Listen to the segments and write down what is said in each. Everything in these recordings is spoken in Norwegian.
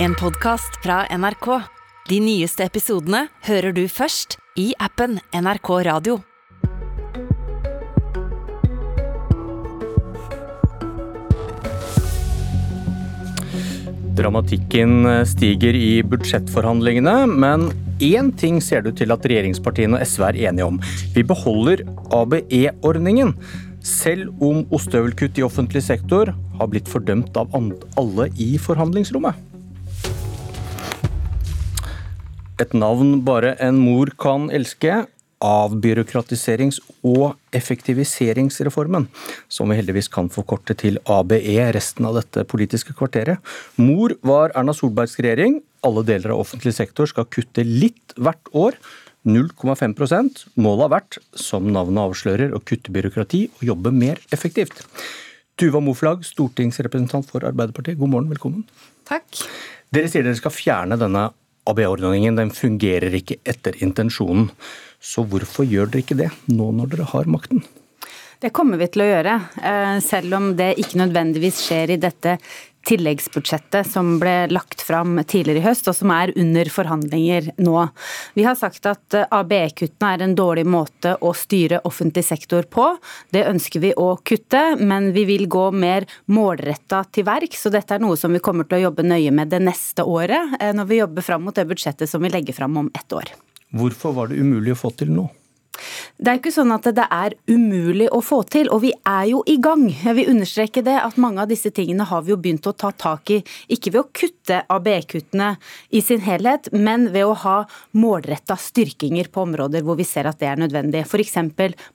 En podkast fra NRK. De nyeste episodene hører du først i appen NRK Radio. Dramatikken stiger i budsjettforhandlingene, men én ting ser det ut til at regjeringspartiene og SV er enige om. Vi beholder ABE-ordningen, selv om ostehøvelkutt i offentlig sektor har blitt fordømt av alle i forhandlingsrommet. Et navn bare en mor kan elske. Avbyråkratiserings- og effektiviseringsreformen, som vi heldigvis kan forkorte til ABE resten av dette politiske kvarteret. Mor var Erna Solbergs regjering. Alle deler av offentlig sektor skal kutte litt hvert år. 0,5% Målet har vært, som navnet avslører, å kutte byråkrati og jobbe mer effektivt. Tuva Moflag, stortingsrepresentant for Arbeiderpartiet, god morgen, velkommen. Takk. Dere sier dere skal fjerne denne ABE-ordningen. Fungerer ikke etter intensjonen. Så hvorfor gjør dere ikke det, nå når dere har makten? Det kommer vi til å gjøre, selv om det ikke nødvendigvis skjer i dette tilleggsbudsjettet som ble lagt fram tidligere i høst, og som er under forhandlinger nå. Vi har sagt at ABE-kuttene er en dårlig måte å styre offentlig sektor på. Det ønsker vi å kutte, men vi vil gå mer målretta til verk. Så dette er noe som vi kommer til å jobbe nøye med det neste året, når vi jobber fram mot det budsjettet som vi legger fram om ett år. Hvorfor var det umulig å få til nå? Det er ikke sånn at det er umulig å få til, og vi er jo i gang. Jeg vil understreke det, at mange av disse tingene har vi jo begynt å ta tak i. Ikke ved å kutte ABE-kuttene i sin helhet, men ved å ha målretta styrkinger på områder hvor vi ser at det er nødvendig. F.eks.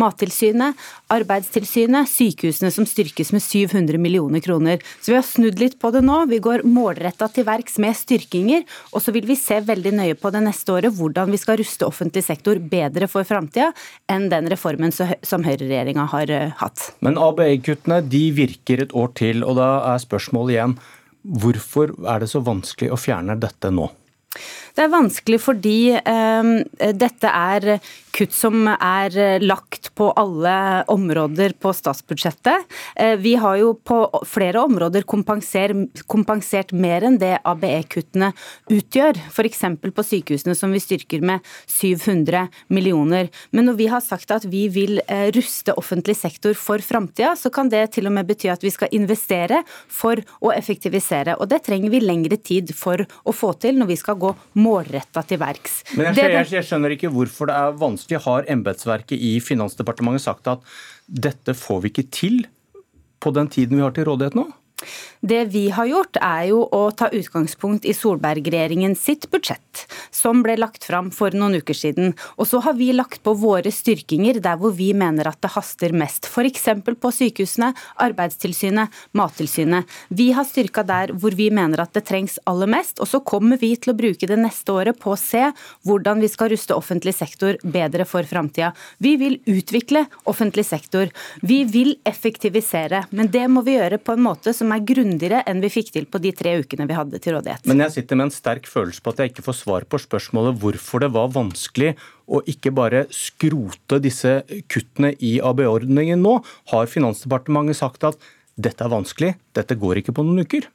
Mattilsynet, Arbeidstilsynet, sykehusene som styrkes med 700 millioner kroner. Så vi har snudd litt på det nå. Vi går målretta til verks med styrkinger, og så vil vi se veldig nøye på det neste året hvordan vi skal ruste offentlig sektor bedre for framtida enn den reformen som høyreregjeringa har hatt. Men ABE-kuttene de virker et år til, og da er spørsmålet igjen hvorfor er det så vanskelig å fjerne dette nå? Det er vanskelig fordi eh, dette er kutt som er lagt på alle områder på statsbudsjettet. Eh, vi har jo på flere områder kompensert, mer enn det ABE-kuttene utgjør. F.eks. på sykehusene som vi styrker med 700 millioner. Men når vi har sagt at vi vil eh, ruste offentlig sektor for framtida, så kan det til og med bety at vi skal investere for å effektivisere. Og det trenger vi lengre tid for å få til når vi skal gå målretta til verks. Men jeg, jeg, jeg, skjønner ikke hvorfor det er vanskelig. Har embetsverket i Finansdepartementet sagt at dette får vi ikke til på den tiden vi har til rådighet nå? Det vi har gjort, er jo å ta utgangspunkt i Solberg-regjeringen sitt budsjett, som ble lagt fram for noen uker siden. Og så har vi lagt på våre styrkinger der hvor vi mener at det haster mest. F.eks. på sykehusene, Arbeidstilsynet, Mattilsynet. Vi har styrka der hvor vi mener at det trengs aller mest. Og så kommer vi til å bruke det neste året på å se hvordan vi skal ruste offentlig sektor bedre for framtida. Vi vil utvikle offentlig sektor. Vi vil effektivisere. Men det må vi gjøre på en måte som er grundigere enn vi fikk til på de tre ukene vi hadde til rådighet. Men jeg sitter med en sterk følelse på at jeg ikke får svar på spørsmålet hvorfor det var vanskelig å ikke bare skrote disse kuttene i ABE-ordningen nå. Har Finansdepartementet sagt at dette er vanskelig, dette går ikke på noen uker?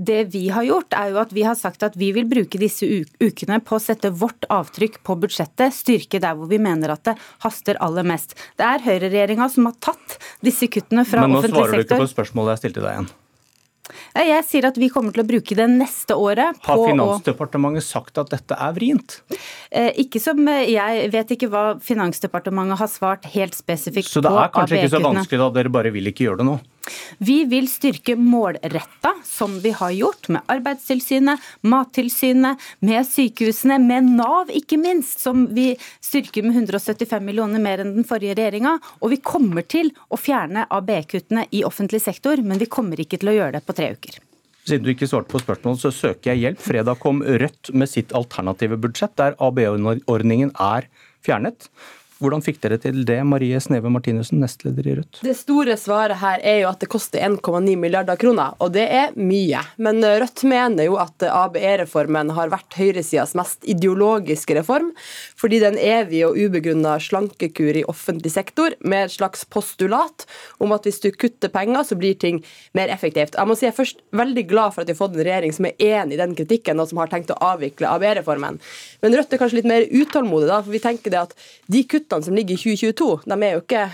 Det vi har gjort, er jo at vi har sagt at vi vil bruke disse ukene på å sette vårt avtrykk på budsjettet, styrke der hvor vi mener at det haster aller mest. Det er høyreregjeringa som har tatt disse kuttene fra offentlig sektor. Men nå svarer du ikke på spørsmålet jeg stilte deg igjen. Jeg sier at vi kommer til å bruke det neste året på å Har Finansdepartementet sagt at dette er vrient? Ikke som Jeg vet ikke hva Finansdepartementet har svart helt spesifikt på Så det er kanskje ikke så vanskelig da, dere bare vil ikke gjøre det nå? Vi vil styrke målretta, som vi har gjort, med Arbeidstilsynet, Mattilsynet, med sykehusene, med Nav ikke minst, som vi styrker med 175 millioner mer enn den forrige regjeringa. Og vi kommer til å fjerne ABE-kuttene i offentlig sektor, men vi kommer ikke til å gjøre det på tre uker. Siden du ikke svarte på spørsmålet, så søker jeg hjelp. Fredag kom Rødt med sitt alternative budsjett, der ABE-ordningen er fjernet. Hvordan fikk dere til det, Marie Sneve Martinussen, nestleder i Rødt? Det store svaret her er jo at det koster 1,9 milliarder kroner, og det er mye. Men Rødt mener jo at ABE-reformen har vært høyresidas mest ideologiske reform, fordi den evige og ubegrunna slankekur i offentlig sektor med et slags postulat om at hvis du kutter penger, så blir ting mer effektivt. Jeg må si jeg er først veldig glad for at vi har fått en regjering som er enig i den kritikken, og som har tenkt å avvikle ABE-reformen. Men Rødt er kanskje litt mer utålmodig, da, for vi tenker det at de kuttene kuttene som ligger i 2022, de jo ikke,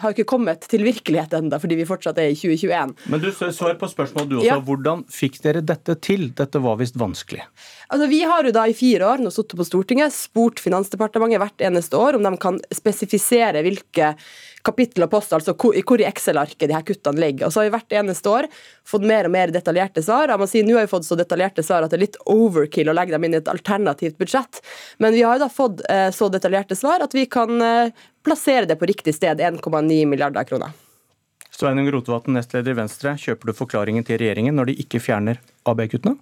har ikke kommet til virkelighet ennå, fordi vi fortsatt er i 2021. Men du Svar på spørsmålet du også. Ja. Hvordan fikk dere dette til? Dette var visst vanskelig? Altså, Vi har jo da i fire år nå sittet på Stortinget, spurt Finansdepartementet hvert eneste år om de kan spesifisere hvilke kapittel og post, altså hvor, hvor i Excel-arket de her kuttene ligger. Og så har vi hvert eneste år fått mer og mer detaljerte svar. Jeg må si, Nå har vi fått så detaljerte svar at det er litt overkill å legge dem inn i et alternativt budsjett. Men vi har jo da fått eh, så detaljerte svar at vi kan eh, plassere det på riktig sted, 1,9 milliarder kroner. Sveinung Rotevatn, nestleder i Venstre. Kjøper du forklaringen til regjeringen når de ikke fjerner AB-kuttene?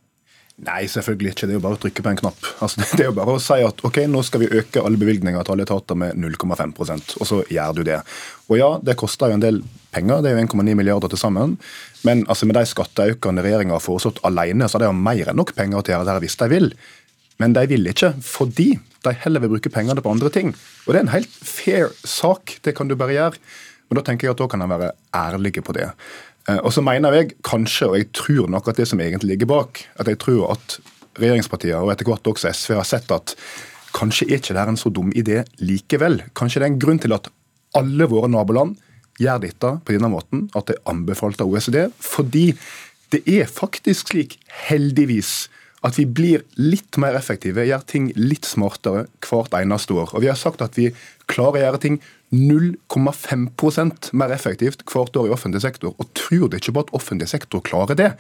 Nei, selvfølgelig ikke. Det er jo bare å trykke på en knapp. Altså, det er jo bare å si at ok, nå skal vi øke alle bevilgninger til alle etater med 0,5% og så gjør du det. Og ja, det koster jo en del penger, det er jo 1,9 milliarder til sammen. Men altså, med de skatteøkene regjeringa har foreslått alene, så er det jo mer enn nok penger til å gjøre det hvis de vil. Men de vil ikke, fordi de heller vil bruke pengene på andre ting. Og det er en helt fair sak, det kan du bare gjøre. Men da tenker jeg at da kan en være ærlig på det. Eh, og så mener jeg kanskje, og jeg tror nok at det som egentlig ligger bak, at jeg tror at regjeringspartiene og etter hvert også SV har sett at kanskje er ikke det en så dum idé likevel. Kanskje det er en grunn til at alle våre naboland gjør dette på denne måten, at det er anbefalt av OECD. Fordi det er faktisk slik, heldigvis, at vi blir litt mer effektive, gjør ting litt smartere hvert eneste år. Og vi har sagt at vi klarer å gjøre ting 0,5% mer effektivt hvert år i offentlig sektor. Og tror du ikke på at offentlig sektor klarer det,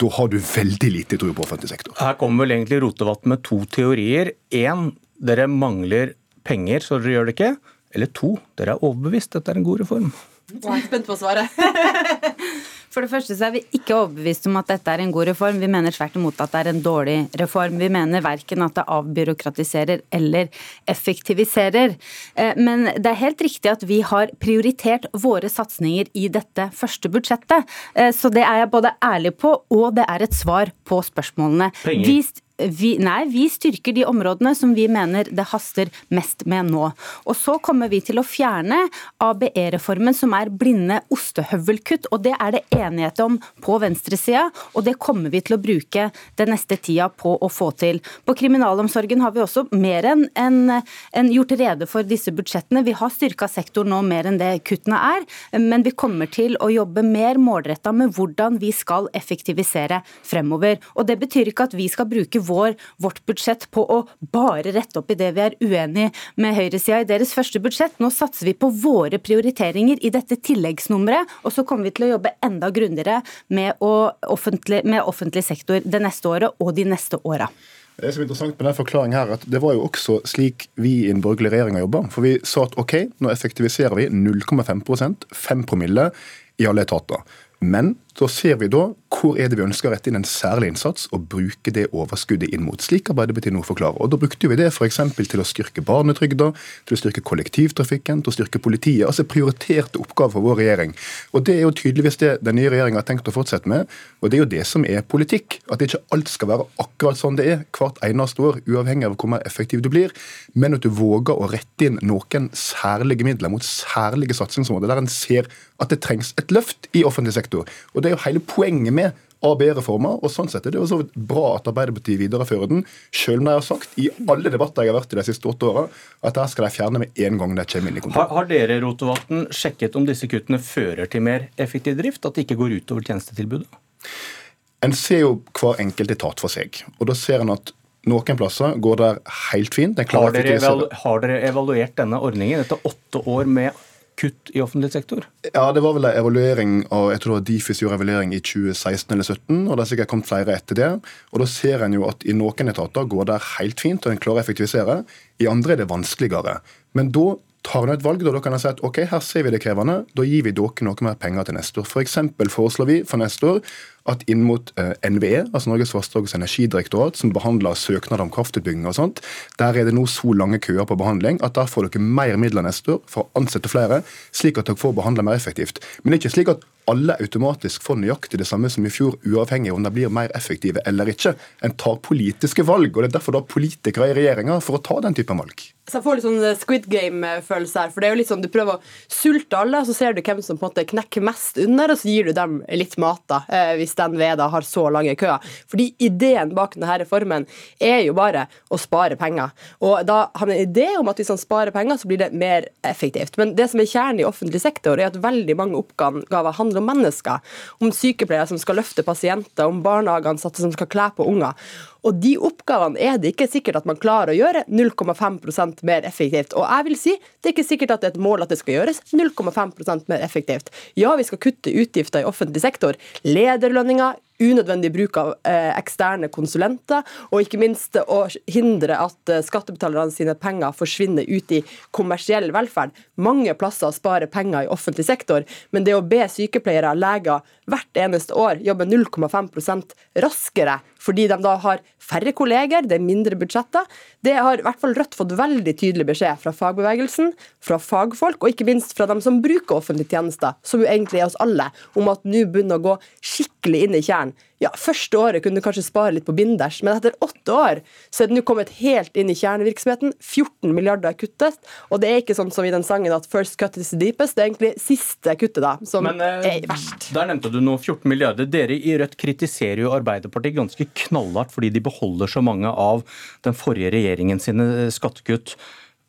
da har du veldig lite tro på offentlig sektor. Her kommer vel egentlig Rotevatn med to teorier. Én, dere mangler penger, så dere gjør det ikke. Eller to, dere er overbevist. Dette er en god reform. Jeg er spent på svaret. For det første så er vi ikke overbevist om at dette er en god reform. Vi mener tvert imot at det er en dårlig reform. Vi mener verken at det avbyråkratiserer eller effektiviserer. Eh, men det er helt riktig at vi har prioritert våre satsinger i dette første budsjettet. Eh, så det er jeg både ærlig på, og det er et svar på spørsmålene. Penger. Vi vi, nei, vi styrker de områdene som vi mener det haster mest med nå. Og så kommer vi til å fjerne ABE-reformen, som er blinde ostehøvelkutt. Og det er det enighet om på venstresida, og det kommer vi til å bruke den neste tida på å få til. På kriminalomsorgen har vi også mer enn en, en gjort rede for disse budsjettene. Vi har styrka sektoren nå mer enn det kuttene er, men vi kommer til å jobbe mer målretta med hvordan vi skal effektivisere fremover. Og det betyr ikke at vi skal bruke vår, vårt budsjett på å bare rette opp i det vi er uenig med høyresida i deres første budsjett. Nå satser vi på våre prioriteringer i dette tilleggsnummeret, og så kommer vi til å jobbe enda grundigere med, offentlig, med offentlig sektor det neste året og de neste åra. Det som er interessant med den forklaringen her, at det var jo også slik vi i den borgerlige regjeringa jobba. For vi sa at OK, nå effektiviserer vi 0,5% 5 promille i alle etater. Men så ser vi da hvor er det vi ønsker å rette inn en særlig innsats og bruke det overskuddet inn mot, slik Arbeiderpartiet nå forklarer. Og Da brukte vi det f.eks. til å styrke barnetrygda, til å styrke kollektivtrafikken, til å styrke politiet. Altså prioriterte oppgaver for vår regjering. Og Det er jo tydeligvis det den nye regjeringa har tenkt å fortsette med. Og det er jo det som er politikk. At ikke alt skal være akkurat sånn det er hvert eneste år, uavhengig av hvor mer effektiv du blir, men at du våger å rette inn noen særlige midler mot særlige satsingsområder der en ser at det trengs et løft i offentlig sektor. Og det er jo hele poenget med AB-reformer, og sånn sett er det jo så bra at Arbeiderpartiet viderefører den, selv om de har sagt i alle debatter jeg har vært i de siste åtte åra, at det skal de fjerne med en gang de kommer inn i kontroll. Har, har dere Rotevatn, sjekket om disse kuttene fører til mer effektiv drift? At det ikke går utover tjenestetilbudet? En ser jo hver enkelt etat for seg. og da ser en at noen plasser går det helt fint. Har dere, har dere evaluert denne ordningen etter åtte år med kutt i offentlig sektor? Ja, det var vel en evaluering av jeg tror Difis gjorde evaluering i 2016 eller 2017, og det har sikkert kommet flere etter det. Og Da ser en jo at i noen etater går det helt fint, og en klarer å effektivisere. I andre er det vanskeligere. Men da tar en et valg. Da, da kan en si at ok, her ser vi det krevende, da gir vi dere noe mer penger til neste år. F.eks. For foreslår vi for neste år at inn mot eh, NVE, altså Norges vassdrags- og energidirektorat, som behandler søknader om kraftutbygging og sånt, der er det nå så lange køer på behandling at der får dere mer midler neste år for å ansette flere, slik at dere får behandla mer effektivt. Men det er ikke slik at alle automatisk får nøyaktig det samme som i fjor, uavhengig om de blir mer effektive eller ikke. En tar politiske valg, og det er derfor da politikere i regjeringa for å ta den typen valg. Så jeg får litt sånn Squid Game-følelse her. for det er jo litt sånn, Du prøver å sulte alle, og så ser du hvem som på en måte knekker mest under, og så gir du dem litt mat, da, eh, hvis den ved da har så lange køer. Fordi ideen bak denne reformen er jo bare å spare penger. Og da har man en idé om at hvis man sparer penger, så blir det mer effektivt. Men det som er kjernen i offentlig sektor, er at veldig mange oppgaver handler om mennesker. Om sykepleiere som skal løfte pasienter, om barnehageansatte som skal kle på unger. Og de oppgavene er det ikke sikkert at man klarer å gjøre 0,5% mer effektivt. Og jeg vil si, det er ikke sikkert at det er et mål at det skal gjøres 0,5% mer effektivt. Ja, vi skal kutte utgifter i offentlig sektor. Lederlønninger, unødvendig bruk av eh, eksterne konsulenter, og ikke minst å hindre at eh, skattebetalerne sine penger forsvinner ut i kommersiell velferd. Mange plasser sparer penger i offentlig sektor, men det å be sykepleiere, leger, hvert eneste år jobbe 0,5% raskere fordi de da har færre kolleger, det er mindre budsjetter, det har i hvert fall Rødt fått veldig tydelig beskjed fra fagbevegelsen, fra fagfolk, og ikke minst fra dem som bruker offentlige tjenester, som jo egentlig er oss alle, om at nå begynner å gå skikkelig inn i kjernen ja, Første året kunne du kanskje spare litt på binders, men etter åtte år så er det nå kommet helt inn i kjernevirksomheten. 14 milliarder er kuttet, og det er ikke sånn som i den sangen at 'first cut is the deepest'. Det er egentlig siste kuttet da, som men, eh, er verst. Der nevnte du nå 14 milliarder. Dere i Rødt kritiserer jo Arbeiderpartiet ganske knallhardt fordi de beholder så mange av den forrige regjeringen sine skattekutt.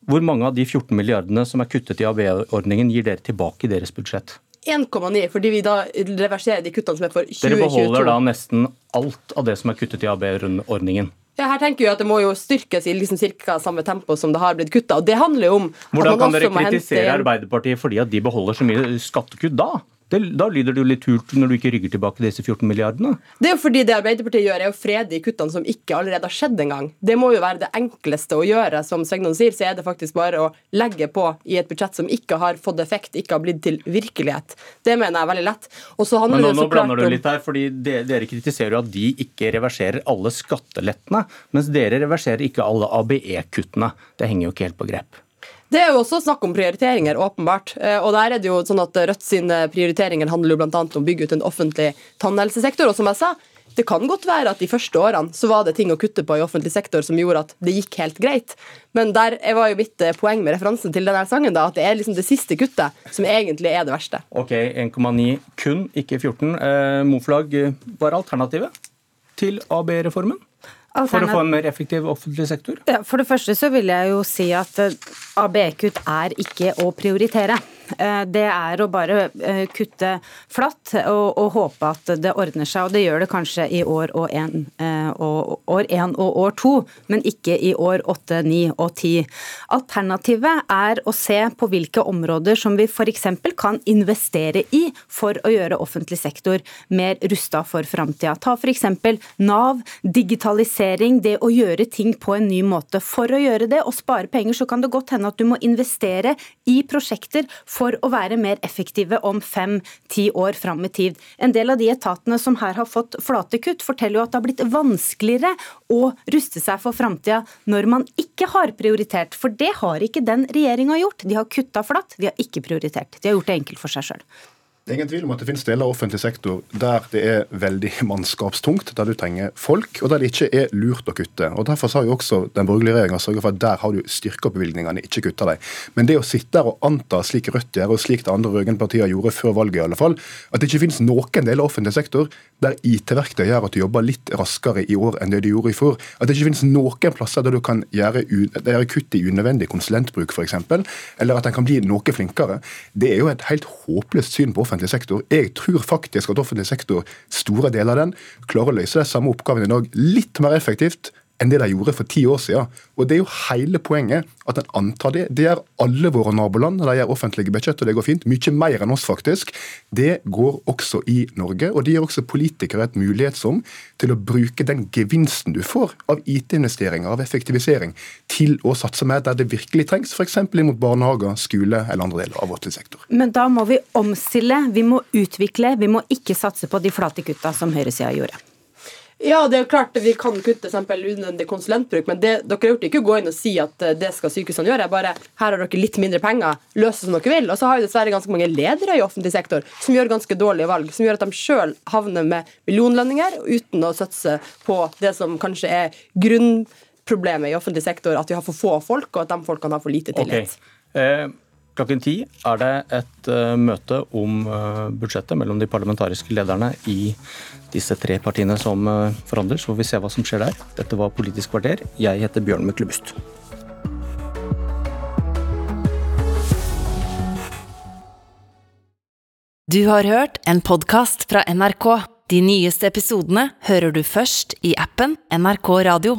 Hvor mange av de 14 milliardene som er kuttet i AB-ordningen, gir dere tilbake i deres budsjett? 1,9, fordi vi da reverserer de kuttene som er for 2022. Dere beholder da nesten alt av det som er kuttet i AB-ordningen? Ja, her tenker jeg at Det må jo styrkes i liksom cirka samme tempo som det har blitt kutta. Hvordan kan dere kritisere Arbeiderpartiet fordi at de beholder så mye skattekutt da? Det, da lyder det jo litt hult når du ikke rygger tilbake disse 14 milliardene. Det er jo fordi det Arbeiderpartiet gjør, er å frede de kuttene som ikke allerede har skjedd engang. Det må jo være det enkleste å gjøre. Som Svegnon sier, så er det faktisk bare å legge på i et budsjett som ikke har fått effekt, ikke har blitt til virkelighet. Det mener jeg er veldig lett. Men nå, nå blander du litt her, fordi Dere kritiserer jo at de ikke reverserer alle skattelettene, mens dere reverserer ikke alle ABE-kuttene. Det henger jo ikke helt på grep. Det er jo også snakk om prioriteringer, åpenbart. Eh, og der er det jo sånn at Rødt sine prioriteringer handler jo bl.a. om å bygge ut en offentlig tannhelsesektor. Og som jeg sa, det kan godt være at de første årene så var det ting å kutte på i offentlig sektor som gjorde at det gikk helt greit. Men der var jo mitt eh, poeng med referansen til denne sangen da, at det er liksom det siste kuttet som egentlig er det verste. Ok, 1,9 kun, ikke 14. Eh, Moflag, hva er alternativet til AB-reformen? For å få en mer effektiv offentlig sektor? Ja, for det første så vil jeg jo si at eh, ABE-kutt er ikke å prioritere. Eh, det er å bare eh, kutte flatt og, og, håpe at det ordner seg. Og det gjør det kanskje i år og én og, og år to, men ikke i år åtte, ni og ti. Alternativet er å se på hvilke områder som vi f.eks. kan investere i for å gjøre offentlig sektor mer rusta for framtida. Ta f.eks. Nav, digitalisering, det å gjøre ting på en ny måte. For å gjøre det og spare penger, så kan det godt hende at du må investere i prosjekter for å være mer effektive om fem-ti år fram i tid. En del av de etatene som her har fått flate kutt, forteller jo at det har blitt vanskeligere å ruste seg for framtida når man ikke har prioritert. For det har ikke den regjeringa gjort. De har kutta flatt, de har ikke prioritert. De har gjort det enkelt for seg sjøl. Det er ingen tvil om at det finnes deler av offentlig sektor der det er veldig mannskapstungt, der du trenger folk, og der det ikke er lurt å kutte. Og Derfor har jo også den borgerlige regjeringa sørga for at der har du styrka bevilgningene, ikke kutta dem. Men det å sitte der og anta, slik Rødt gjør, og slik de andre rød-grønne partiene gjorde før valget, i alle fall, at det ikke finnes noen deler av offentlig sektor der IT-verktøy gjør at du jobber litt raskere i år enn det du gjorde i fjor. At det ikke finnes noen plasser der du kan gjøre, gjøre kutt i unødvendig konsulentbruk, f.eks., eller at en kan bli noe flinkere. Det er jo et helt håpløst syn på offentlig offentlig sektor. Jeg tror faktisk at offentlig sektor, store deler av den, klarer å løse de samme oppgavene i dag litt mer effektivt enn det de gjorde for ti år siden. Og Det er jo hele poenget at en antar det. Det gjør alle våre naboland når de gjør offentlige budsjett, og det går fint. Mye mer enn oss, faktisk. Det går også i Norge. Og det gir også politikere et mulighetsrom til å bruke den gevinsten du får av IT-investeringer, av effektivisering, til å satse mer der det virkelig trengs, f.eks. mot barnehager, skole eller andre deler av offentlig sektor. Men da må vi omstille, vi må utvikle, vi må ikke satse på de flate kutta som høyresida gjorde. Ja, det er jo klart Vi kan kutte eksempel unødvendig konsulentbruk, men det dere har gjort, ikke å gå inn og si at eh, det skal sykehusene gjøre. bare her har dere litt mindre penger, løs det som dere vil. Og så har jo dessverre ganske mange ledere i offentlig sektor som gjør ganske dårlige valg, som gjør at de sjøl havner med millionlønninger uten å satse på det som kanskje er grunnproblemet i offentlig sektor, at vi har for få folk, og at de folkene har for lite tillit. Okay. Eh, Klokken ti er det et uh, møte om uh, budsjettet mellom de parlamentariske lederne i disse tre partiene som uh, forhandler. Så får vi se hva som skjer der. Dette var Politisk kvarter. Jeg heter Bjørn Myklebust. Du har hørt en podkast fra NRK. De nyeste episodene hører du først i appen NRK Radio.